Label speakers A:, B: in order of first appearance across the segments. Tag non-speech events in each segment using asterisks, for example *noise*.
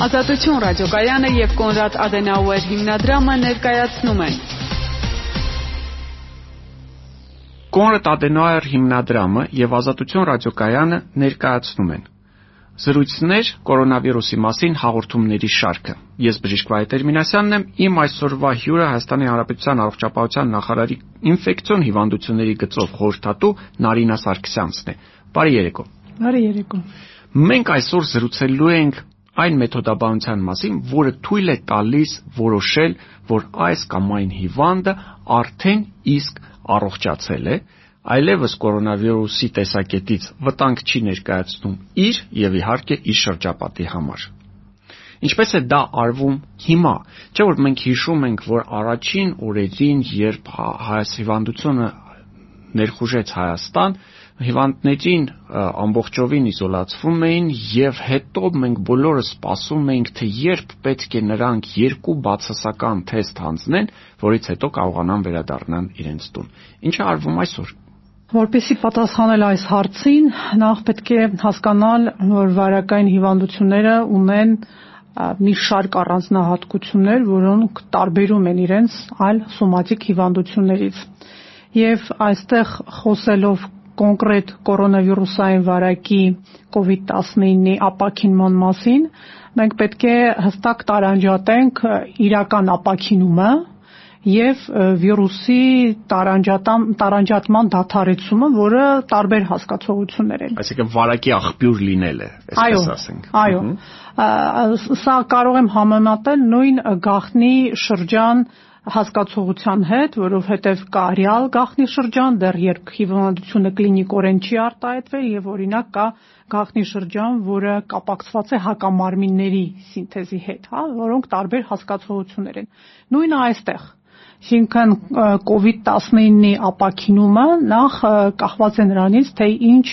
A: Ազատություն ռադիոկայանը եւ Կոնրադ Ադենաուեր հիմնադրամը ներկայացնում են Կոնրադ Ադենաուեր հիմնադրամը եւ Ազատություն ռադիոկայանը ներկայացնում են. Զրույցներ կորոնավիրուսի մասին հաղորդումների շարքը։ Ես բժիշկ Վահե Մինասյանն եմ, իմ այսօրվա հյուրը Հայաստանի Հանրապետության առողջապահության նախարարի ինֆեկցիոն հիվանդությունների գծով խորհրդատու Նարինա Սարգսյանցն է։ Բարի երեկո։
B: Բարի երեկո։
A: Մենք այսօր զրուցելու ենք այն մեթոդաբանության մասին, որը թույլ է տալիս որոշել, որ այս կամ այն հիվանդը արդեն իսկ առողջացել է, այլևս կորոնավիրուսի տեսակետից վտանգ չի ներկայացնում իր եւ իհարկե իր շրջապատի համար։ Ինչպես է դա արվում հիմա, չէ՞ որ մենք հիշում ենք, որ առաջին օրերին, երբ հիվանդությունը ներխուժեց Հայաստան, հիվանդներին ամբողջովին իզոլացվում էին եւ հետո մենք բոլորը սպասում էինք թե երբ պետք է նրանք երկու բացասական թեստ հանձնեն, որից հետո կարողանան վերադառնալ իրենց տուն։ Ինչը արվում այսօր։
B: Որպեսի պատասխանել այս հարցին, նախ պետք է հասկանալ, որ վարակային հիվանդությունները ունեն մի շարք առանձնահատկություններ, որոնք տարբերում են իրենց այլ սոմատիկ հիվանդություններից։ Եվ այստեղ խոսելով կոնկրետ կորոնավիրուսային վարակի COVID-19-ի ապակինման մասին, մենք պետք է հստակ տարանջատենք իրական ապակինումը եւ վիրուսի տարանջատման դադարեցումը, որը տարբեր հասկացողություններ են։
A: Այսինքն վարակի աղբյուր լինելը, այսպես
B: ասենք։ Այո։ Սա կարող եմ համեմատել նույն գախնի շրջան հասկացողության հետ, որովհետև կա ռեալ գախնի շրջան, դեռ երբ հիվանդությունը կլինիկորեն չի արտահայտվել եւ օրինակ կա գախնի շրջան, որը կապակցված է հակամարմինների սինթեզի հետ, հա, որոնք տարբեր հասկացողություններ են։ Նույնը այստեղ Այսինքն COVID-19-ի ապաքինումը նախ կախված է նրանից, թե ինչ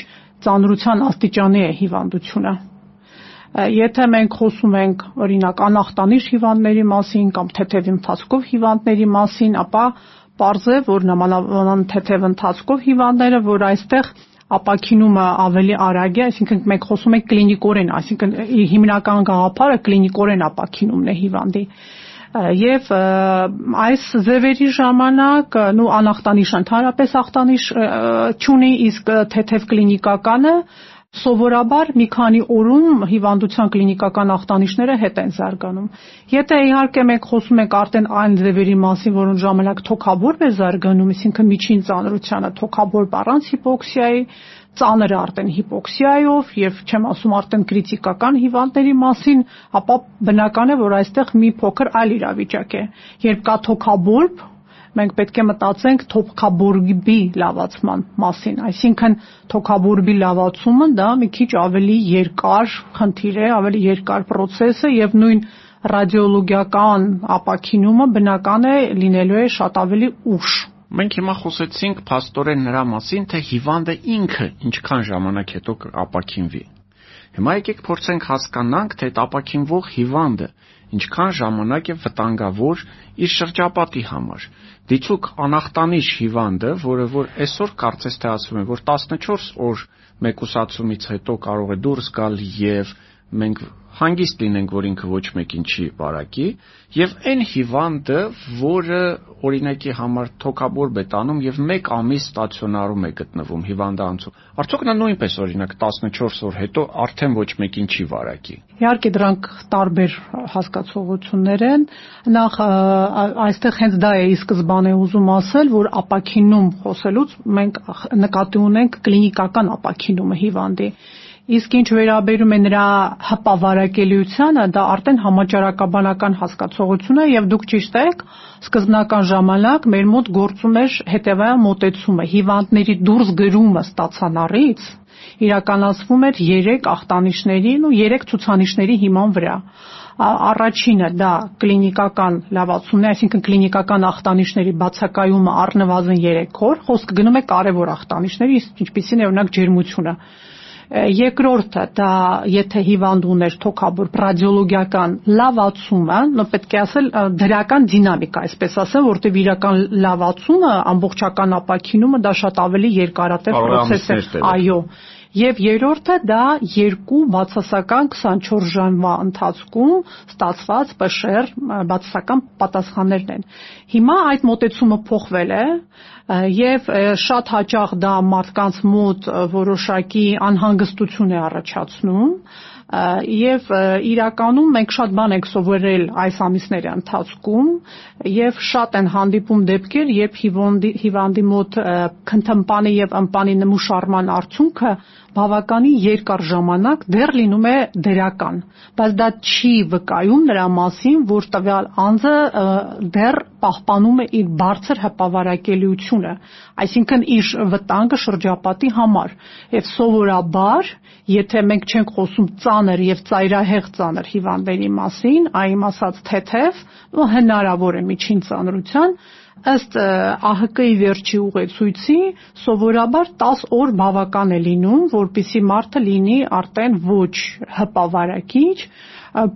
B: ծանրության աստիճանի է հիվանդությունը։ Եթե մենք խոսում ենք օրինակ անախտանիշ հիվանդների մասին կամ թեթև ընթացքով հիվանդների մասին, ապա պարզ է, որ նամանավան թեթև ընթացքով հիվանդները, որ այստեղ ապակինումը ավելի արագ է, այսինքն մենք խոսում ենք կլինիկորեն, այսինքն հիմնական գաղափարը կլինիկորեն ապակինումն է հիվանդի եւ այս ձևերի ժամանակ նու անախտանիշ ընդհանրապես ախտանիշ չունի իսկ թեթև կլինիկականը սովորաբար մի քանի օրում հիվանդության կլինիկական ախտանիշները հետ են զարգանում։ Եթե իհարկե մենք խոսում ենք արդեն այն ձևերի մասին, որոնց ժամանակ թոքաբորբ է զարգանում, այսինքն միջին ծանրությանը թոքաբորբ առանց հիպոքսիայի, ծանր արդեն հիպոքսիայով եւ չեմ ասում արդեն քրիտիկական հիվանդների մասին, ապա բնական է, որ այստեղ մի փոքր այլ իրավիճակ է։ Երբ կա թոքաբորբ, մենք պետք է մտածենք թոքաբորբի լավացման մասին, այսինքն թոքաբորբի լավացումը դա մի քիչ ավելի երկար խնդիր է, ավելի երկար process է եւ նույն ռադիոլոգիական ապակինումը բնական է լինելու է շատ ավելի ուշ
A: Մենք հիմա խոսեցինք փաստորեն նրա մասին, թե հիվանդը ինքը ինչքան ժամանակ հետո ապակինվի։ Հիմա եկեք փորձենք հասկանանք, թե ապակինվող հիվանդը ինչքան ժամանակ է վտանգավոր իր շրջապատի համար։ Դիցուկ անախտանիշ հիվանդը, որը որ այսօր կարծես թե ասում են, որ 14 օր մեկուսացումից հետո կարող է դուրս գալ եւ մենք հանգիստ լինենք, որ ինքը ոչ մեկին չի բարակի, եւ այն հիվանդը, որը օրինակի համար թոքաբորբ է տանում եւ 1 ամիս ստացիոնարում է գտնվում հիվանդանոցում։ Արդյոք նա նույնպես օրինակ 14 օր հետո արդեն ոչ մեկին չի վարակի։
B: Իհարկե դրանք տարբեր հասկացողություններ են։ Նախ այստեղ հենց դա է ի սկզբանե ուզում ասել, որ ապակինում խոսելուց մենք նկատի ունենք կլինիկական ապակինումը հիվանդի Իսկ ինչ վերաբերում է նրա հպավարակելիությանը, դա արդեն համաճարակաբանական հասկացողություն է եւ դուք ճիշտ եք, սկզբնական ժամանակ մեր մոտ գործում էր հետեւայալ մոտեցումը՝ հիվանդների դուրս գրումը ստացանարից իրականացվում էր 3 ախտանիշներին ու 3 ցուցանիշների հիման վրա առաջինը դա կլինիկական լավացումն է, այսինքն կլինիկական ախտանիշների բացակայումը առնվազն 3 օր, խոսքը գնում է կարևոր ախտանիշների, ինչպիսին է օրինակ ջերմությունը երկրորդը դա եթե հիվանդ ուներ թոքաբորբ ռադիոլոգիական լավացումը, նո պետք է ասել դրական դինամիկա, այսպես ասեմ, որտեղ իրական լավացումը, ամբողջական ապակինումը դա շատ ավելի երկարատև process է։ Այո։ եւ երրորդը դա երկու բացասական 24 ժամվա ընթացքում ստացված ՊՇՌ բացասական պատասխաններն են։ Հիմա այդ մոտեցումը փոխվել է եւ շատ հաճախ դա մարդկանց մոտ որոշակի անհանգստություն է առաջացնում եւ իրականում մենք շատ բան ենք սովորել այս ամիսների ընթացքում եւ շատ են հանդիպում դեպքեր, երբ հիվանդի հիվանդի մոտ քնթմպանի եւ ըմպանի նմուշարման արդյունքը բավականին երկար ժամանակ դեռ լինում է դրական, բայց դա չի վկայում նրա մասին, որ տվյալ անձը դեռ պահպանում է իր բարձր հպավարակելիությունը, այսինքն իր վտանգը շրջապատի համար։ Եվ սովորաբար, եթե մենք չենք խոսում ծանր եւ ծայրահեղ ծանր հիվանդների մասին, այլ ասած թեթև, հնարավոր է միջին ծանրության, ըստ ԱՀԿ-ի վերջի ուղեցույցի սովորաբար 10 օր բավական է լինում, որpիսի մարդը լինի արդեն ոչ հպավարակիչ,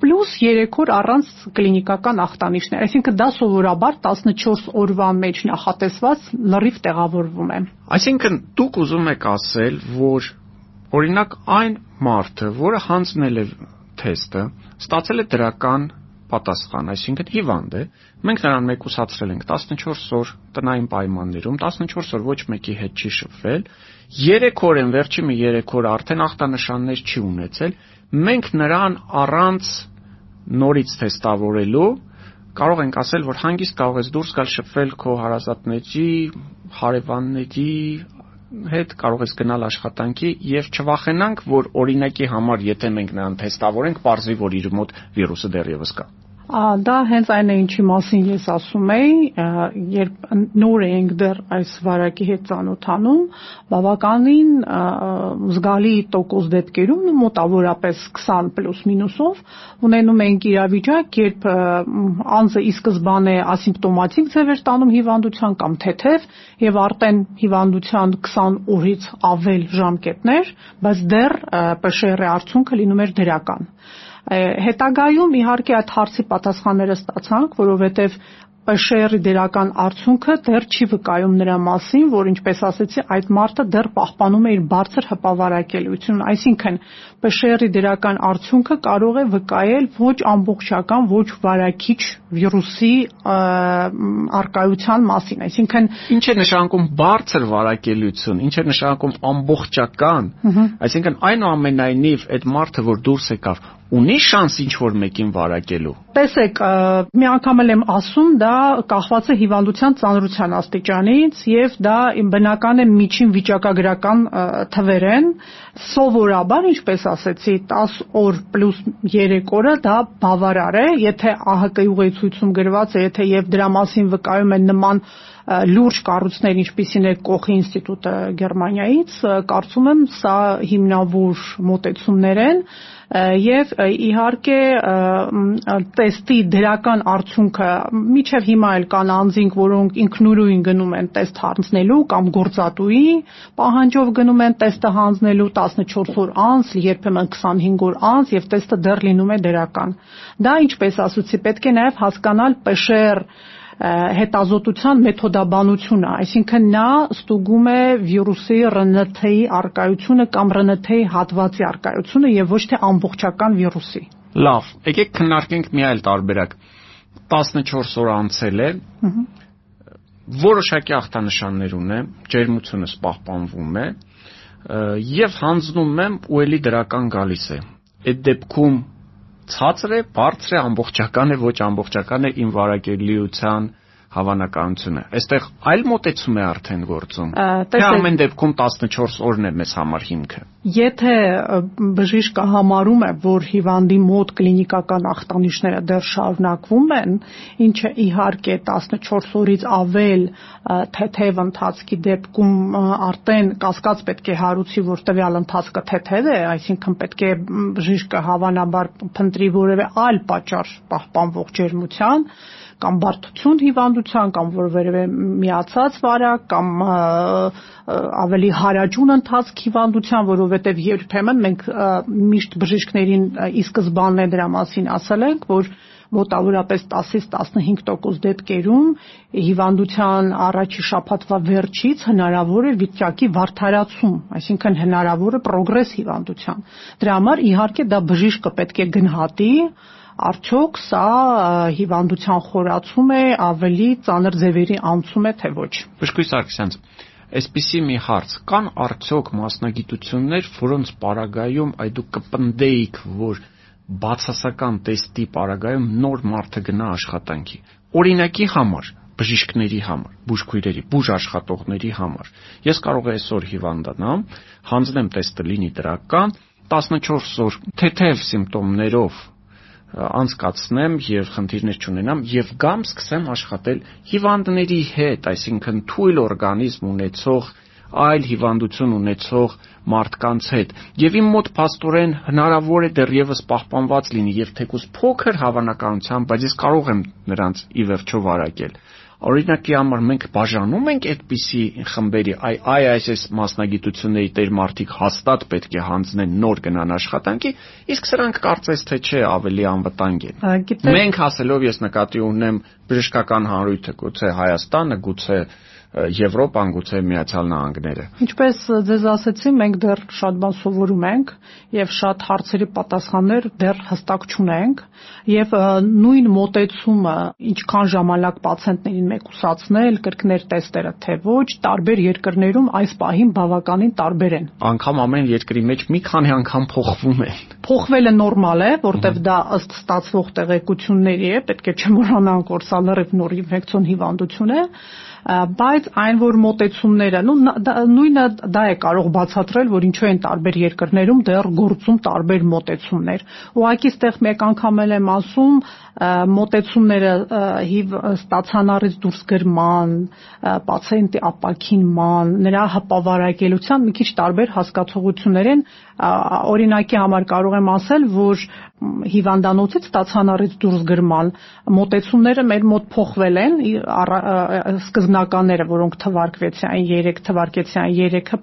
B: պլյուս 3 օր առանց կլինիկական ախտանիշներ։ Այսինքն դա սովորաբար 14 օրվա մեջ նախատեսված լրիվ տեղավորվում է։
A: Այսինքն դուք ուզում եք ասել, որ օրինակ այն մարդը, որը հանձնել է թեստը, ստացել է դրական պատասխան, այսինքն հիվանդ է, մենք նրան մեկուսացրել ենք 14 օր տնային պայմաններում, 14 օր ոչ մեկի հետ չի շփվել, 3 օր են վերջի մի 3 օր արդեն ախտանշաններ չի ունեցել, մենք նրան առանց նորից թեստավորելու կարող ենք ասել, որ հանգիստ կարող ես դուրս գալ շփվել քո հարազատների, հարևանների հետ կարող ես գնալ աշխատանքի եւ չվախենանք, որ օրինակի համար, եթե մենք նրան թեստավորենք, ողջի որ իր մոտ վիրուսը դեռևս կա։
B: Դա հենց այն է ինչի մասին ես ասում էի, երբ նոր ենք դեռ այս վարակի հետ ծանոթանում, բավականին զգալի տոկոս դեպքերում մոտավորապես 20 պլյուս մինուսով ունենում ենք իրավիճակ, երբ անձը ի սկզբանե ասիմպտոմատիկ ձև էր տանում հիվանդության կամ թեթև եւ արդեն հիվանդության 20 օրից ավել ժամկետներ, բայց դեռ ՊՇՌ-ի արդյունքը լինում էր դրական հետագայում իհարկե այդ հարցի պատասխանները ստացանք, որովհետև ՊՇՌ-ի դերական արդյունքը դեռ չի վկայում նրա մասին, որ ինչպես ասեցի, այդ մարդը դեռ պահպանում է իր բարձր հպավարակելիությունը, այսինքն ՊՇՌ-ի դերական արդյունքը կարող է վկայել ոչ ամբողջական, ոչ վարակիչ վիրուսի արկայության մասին, այսինքն
A: ինչ է նշանակում բարձր վարակելիություն, ինչ է նշանակում ամբողջական, այսինքն այնուամենայնիվ այդ մարդը, որ դուրս եկավ, ունի շանս ինչ որ մեկին վարակելու։
B: Տեսեք, մի անգամ եմ ասում, դա կախված է հիվանդության ծանրության աստիճանից եւ դա բնական է միջին վիճակագրական թվեր են։ Սովորաբար, ինչպես ասեցի, 10 օր պլյուս 3 օրը դա բավարար է, եթե ԱՀԿ-ի ուղեցույցում գրված է, եթե եւ դրա մասին վկայում են նման լուրջ կառույցներ, ինչպիսին է Կոխի ինստիտուտը Գերմանիայից, կարծում եմ սա հիմնավոր մոտեցումներ են եւ իհարկե տեստի դրական արդյունքը միջև հիմա էլ կան անձինք, որոնք ինքնուրույն գնում են տեստ հանձնելու կամ գործատուի պահանջով գնում են տեստը հանձնելու 14 օր անց, երբեմն 25 օր անց եւ տեստը դեռ լինում է դրական։ Դա ինչպես ասացի, պետք է նաեւ հասկանալ ՊՇՌ հետազոտության մեթոդաբանությունը, այսինքն նա ստուգում է վիրուսի RNT-ի արկայությունը կամ RNT-ի հատվածի արկայությունը եւ ոչ թե ամբողջական վիրուսի։
A: Լավ, եկեք քննարկենք մի այլ տարբերակ։ 14 օր անցել է։ Որոշակի ախտանշաններ ունեմ, ջերմությունս պահպանվում է եւ հանձնում եմ ու ելի դրական գալիս է։ Այդ դեպքում ցածր է, բարձր է, ամբողջական է, ոչ ամբողջական է իմ վարակելիության հավանականությունը։ Այստեղ այլ մոտեցում է արդեն գործում։ Թե ամեն դեպքում 14 օրն է մեզ համար հիմքը։
B: Եթե բժիշկը համարում է, որ հիվանդի մոտ կլինիկական ախտանիշները դեռ շարունակվում են, ինչը իհարկե 14 օրից ավել թեթև ընթացքի դեպքում արդեն կասկած պետք է հարուցի, որ տվյալ ընթացքը թեթև է, այսինքն պետք է բժիշկը հավանաբար փնտրի որևէ այլ պատճառ պահպանվող ջերմության, կամ բարդություն հիվանդության կամ որևէ միացած վարակ կամ ավելի հարաճուն ընթացք հիվանդության, որով որովհետև երբեմն մենք միշտ բժիշկներին ի սկզբանե դրա մասին ասել ենք, որ մոտավորապես 10-ից 15% դեպքերում հիվանդության առաջի շաբաթվա վերջից հնարավոր է վիճակի վարդարացում, այսինքն հնարավոր է պրոգրես հիվանդության։ Դրա համար իհարկե դա բժիշկը պետք է գնահատի, արդյոք սա հիվանդության խորացում է, ավելի ծանր ձևերի անցում է, թե ոչ։
A: Բժշկուհի Սարգսյան, այսպիսի մի հարց. Կան արդյոք մասնագիտություններ, որոնց պարագայում այ դուք կպնդեիք, որ բացասական տեստի պարագայում նոր մարդը գնա աշխատանքի։ Օրինակի համար բժիշկների համար, բուժքույրերի, բուժ աշխատողների համար։ Ես կարող եմ այսօր հիվանդանամ, հանձնեմ տեստը լինի դրական, 14 օր թեթև սիմպտոմներով անցկացնեմ եւ խնդիրներ չունենամ եւ գամ սկսեմ աշխատել հիվանդների հետ, այսինքն թույլ օրգանիզմ ունեցող այլ հիվանդություն ունեցող մարդկանց հետ եւ իմ մոտ աստորեն հնարավոր է դեռևս պահպանված լինի եւ թեկուզ փոքր հավանականությամբ, բայց ես կարող եմ նրանց ի վերջո վարակել օրինակի համար մենք բաժանում ենք այդպիսի խմբերի այ այ այս մասնագիտությունների տեր մարդիկ հաստատ պետք է հանձնեն նոր գնան աշխատանքի իսկ սրանք կարծես թե չէ ավելի անվտանգ են մենք ասելով ես նկատի ունեմ բժշկական հանրույթը գուցե Հայաստանը գուցե Եվրոպան, գուցե Միացյալ Նահանգները։
B: Ինչպես ձեզ ասեցի, մենք դեռ շատ բան սովորում ենք եւ շատ հարցերի պատասխաններ դեռ հստակ չունենք եւ նույն մոտեցումը ինչքան ժամանակ պացիենտներին մեկուսացնել, կրկներ տեստերը թե ոչ, տարբեր երկրներում այս պահին բավականին տարբեր են։
A: Անկամ ամեն երկրի մեջ մի քանի անգամ փոխվում են։
B: Փոխվելը նորմալ է, որտեվ դա ըստ ստացվող տեղեկությունների է, պետք է չմոռանանք, որ սա լրիվ նոր ինֆեկցիոն հիվանդություն է բայց այն որ մոտեցումները նու նույնը դա է կարող բացատրել որ ինչու են տարբեր երկրներում դեռ գործում տարբեր մոտեցումներ ուղղակի ստեղ մեկ անգամ եմ ասում մոտեցումները HIV ստացանարից դուրս գրման պացիենտի ապակինման նրա հպավարակելության մի քիչ տարբեր հասկացողություններ են օրինակի համար կարող եմ ասել որ հիվանդանոցից ստացանարից դուրս գրման մոտեցումները մեր մոտ փոխվել են սկզբնականները որոնք թվարկվեցին 3 թվարկեցին 3-ը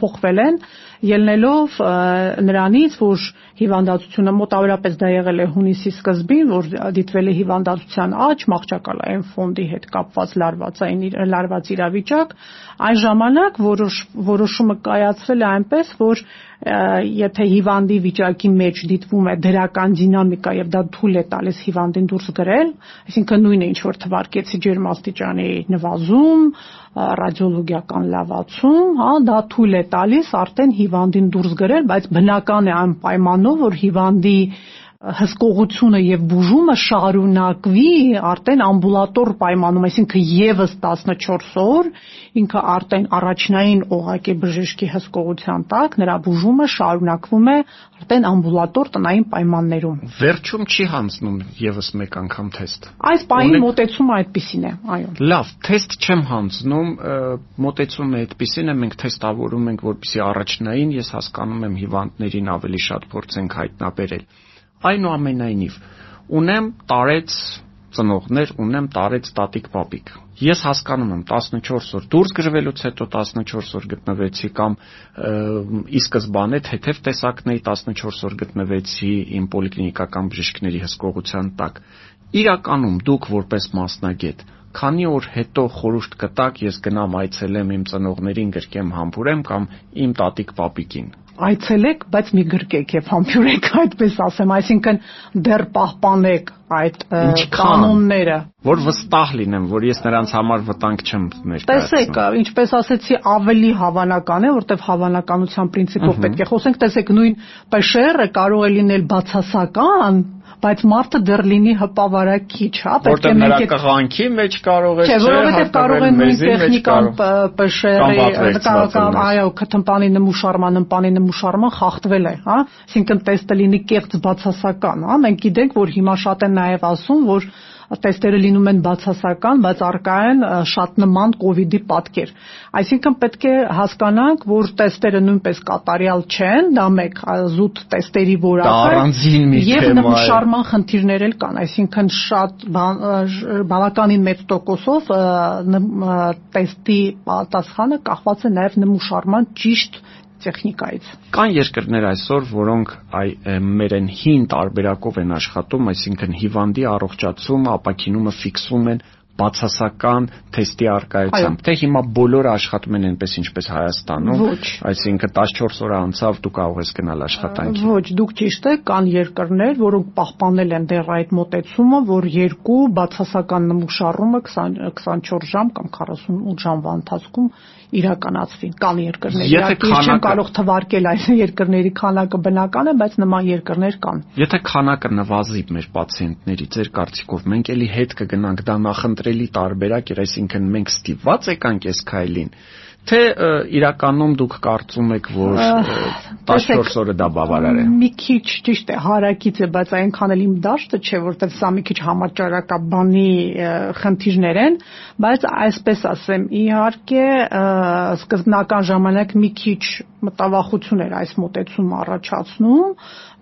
B: փոխվել են ելնելով նրանից որ հիվանդացությունը մոտավորապես դա եղել է հունիսի սկզբին որ դիտվել է հիվանդացության աճ մահճակալային ֆոնդի հետ կապված լարվածային լարված իրավիճակ այն ժամանակ որոշ որոշումը կայացվել է այնպես որ եթե հիվանդի վիճակի մեջ դիտվում է դրական դինամիկա եւ դա թույլ է տալիս հիվանդին դուրս գրել, այսինքն նույնը ինչ որ թվարկեցի ջերմաստիճանի նվազում, ռադիոլոգիական լավացում, հա, դա թույլ է տալիս արդեն հիվանդին դուրս գրել, բայց բնական է այն պայմանով, որ հիվանդի հսկողությունը եւ բուժումը շարունակվի արդեն ամբուլատոր պայմանում, այսինքն եւս 14 օր ինքը արդեն առաջնային օղակի բժշկի հսկողության տակ նրա բուժումը շարունակվում է արդեն ամբուլատոր տնային պայմաններում։
A: Վերջում չի հանձնում եւս մեկ անգամ թեստ։
B: Այս պահին մոտեցումը այդպեսին է, այո։
A: Լավ, թեստ չեմ հանձնում, մոտեցումը այդպեսին է, մենք թեստավորում ենք, որպեսի առաջնային ես հասկանում եմ հիվանդներին ավելի շատ փորձենք հայտնաբերել Այնուամենայնիվ, ունեմ տարեց ծնողներ, ունեմ տարեց տատիկ պապիկ։ Ես հասկանում եմ 14 օր դուրս գրվելուց հետո 14 օր գտնվեցի կամ ի սկզբանե թեթև տեսակների 14 օր գտնվեցի իմ պոլիկլինիկական բժիշկների հսկողության տակ։ Իրականում դուք որպես մասնագետ քանի օր հետո խորհուրդ կտակ ես գնամ այցելեմ իմ ծնողներին գրկեմ համբուրեմ կամ իմ տատիկ պապիկին
B: այցելեք, բայց մի գրկեք եւ համբյուրեք, *laughs* այդպես ասեմ, այսինքն դեռ պահպանեք այդ կանոնները,
A: որ վստահ լինեմ, որ ես նրանց համար վտանգ չեմ
B: ներկայացնում։ Տեսեք, ինչպես ասեցի, ավելի հավանական է, որտեվ հավանականության պրինցիպով պետք է խոսենք, տեսեք, նույն PCR-ը կարող է լինել բացասական, բայց մարդը դեռ լինի հպավարակիչ, հա,
A: պետք է մենք այդ կղանքի մեջ կարող է չէ,
B: որովհետև կարող է նույն տեխնիկան PCR-ի կամ այո, քթմպանի նմուշարման, ըմպանի նմուշարման խախտվել է, հա, այսինքն տեստը լինի կեղծ բացասական, հա, մենք գիտենք, որ հիմա շատ են նաև ասում, որ տեստերը լինում են բացասական, բայց արկա են շատ նման իդի պատկեր։ Այսինքն պետք է հասկանանք, որ տեստերը նույնպես կատարյալ չեն, դա մեկ զուտ տեստերի
A: որակը
B: եւ նմուշարման խնդիրներ էլ կան, այսինքն շատ բավականին մեծ տոկոսով տեստի պատասխանը կախված է նաեւ նմուշարման ճիշտ տեխնիկայից։
A: Կան երկրներ այսօր, որոնք այ մերեն հին տարբերակով են աշխատում, այսինքն հիվանդի առողջացումը, ապակինումը ֆիքսում են բացասական թեստի արկայությամբ, թե հիմա բոլորը աշխատում են այնպես ինչպես Հայաստանում, այսինքն 14 օր անցավ դու կարող ես գնալ աշխատանքի։
B: Ոչ, դուք ճիշտ եք, կան երկրներ, որոնք պահպանել են դեռ այդ մոտեցումը, որ երկու բացասական նմուշառումը 20 24 ժամ կամ 48 ժամվա ընթացքում իրականացվի։ Կան երկրներ,
A: իհարկե չեմ
B: կարող թվարկել այս երկրների քանակը բնական է, բայց նման երկրներ կան։
A: Եթե քանակը նվազի մեր պացիենտների, ձեր կարծիքով մենք էլի հետ կգնանք դա նախընտրել ապրելի տարբերակ էր, այսինքն մենք ստիպված եկանք այս քայլին թե իրականում դուք կարծում եք, որ 14 օրը դա բավարար է։
B: Մի քիչ ճիշտ է, հարակից է, բայց այնքան էլ իմ դաշտը չէ, որտեղ սա մի քիչ համաճարակաբանի խնդիրներ են, բայց այսպես ասեմ, իհարկե սկզբնական ժամանակ մի քիչ մտավախություն էր այս մոտեցումը առաջացնում,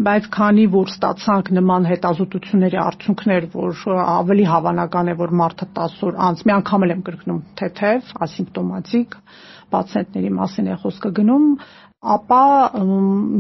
B: բայց քանի որ ստացանք նման հետազոտությունների արդյունքներ, որ ավելի հավանական է, որ մարդը 10 օր անց մի անգամ եմ կրկնում թեթև, ասիմպտոմատիկ պացիենտների մասին է խոսքը գնում, ապա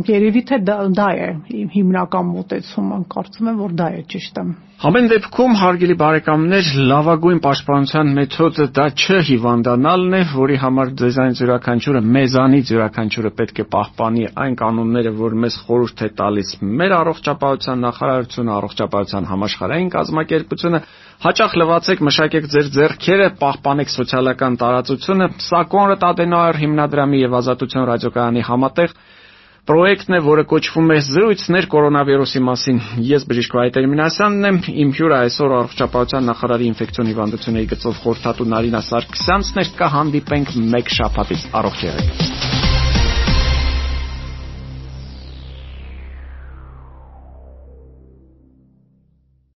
B: երևի թե դա, դա է հիմնական մոտեցումը, կարծում եմ, որ դա է ճիշտը։
A: Ամեն դեպքում հարգելի բարեկամներ, լավագույն պաշտպանության մեթոդը դա չհիվանդանալն է, որի համար դեզայն յուրաքանչյուրը մեզանից յուրաքանչյուրը պետք է պահպանի այն կանոնները, որ մեզ խորհուրդ է տալիս մեր առողջապահության նախարարությունը, առողջապահության համաշխարհային կազմակերպությունը, հաճախ լվացեք, մշակեք ձեր ձեռքերը, պահպանեք սոցիալական տարածությունը։ Սա Կոնրադ Ադենոյեր հիմնադրամի եւ Ազատություն ռադիոկայանի համատեղ պրոյեկտն է, որը կոչվում է Զրույցներ կորոնավիրուսի մասին։ Ես բժիշկ Վահե Տերմինասյանն եմ, իմ հյուրը այսօր առողջապահության նախարարի ինֆեկցիոն հիվանդությունների գծով խորհրդատու Նարինա Սարգսյանցն է։ Կհանդիպենք մեկ շաբաթից։ Առողջ եղեք։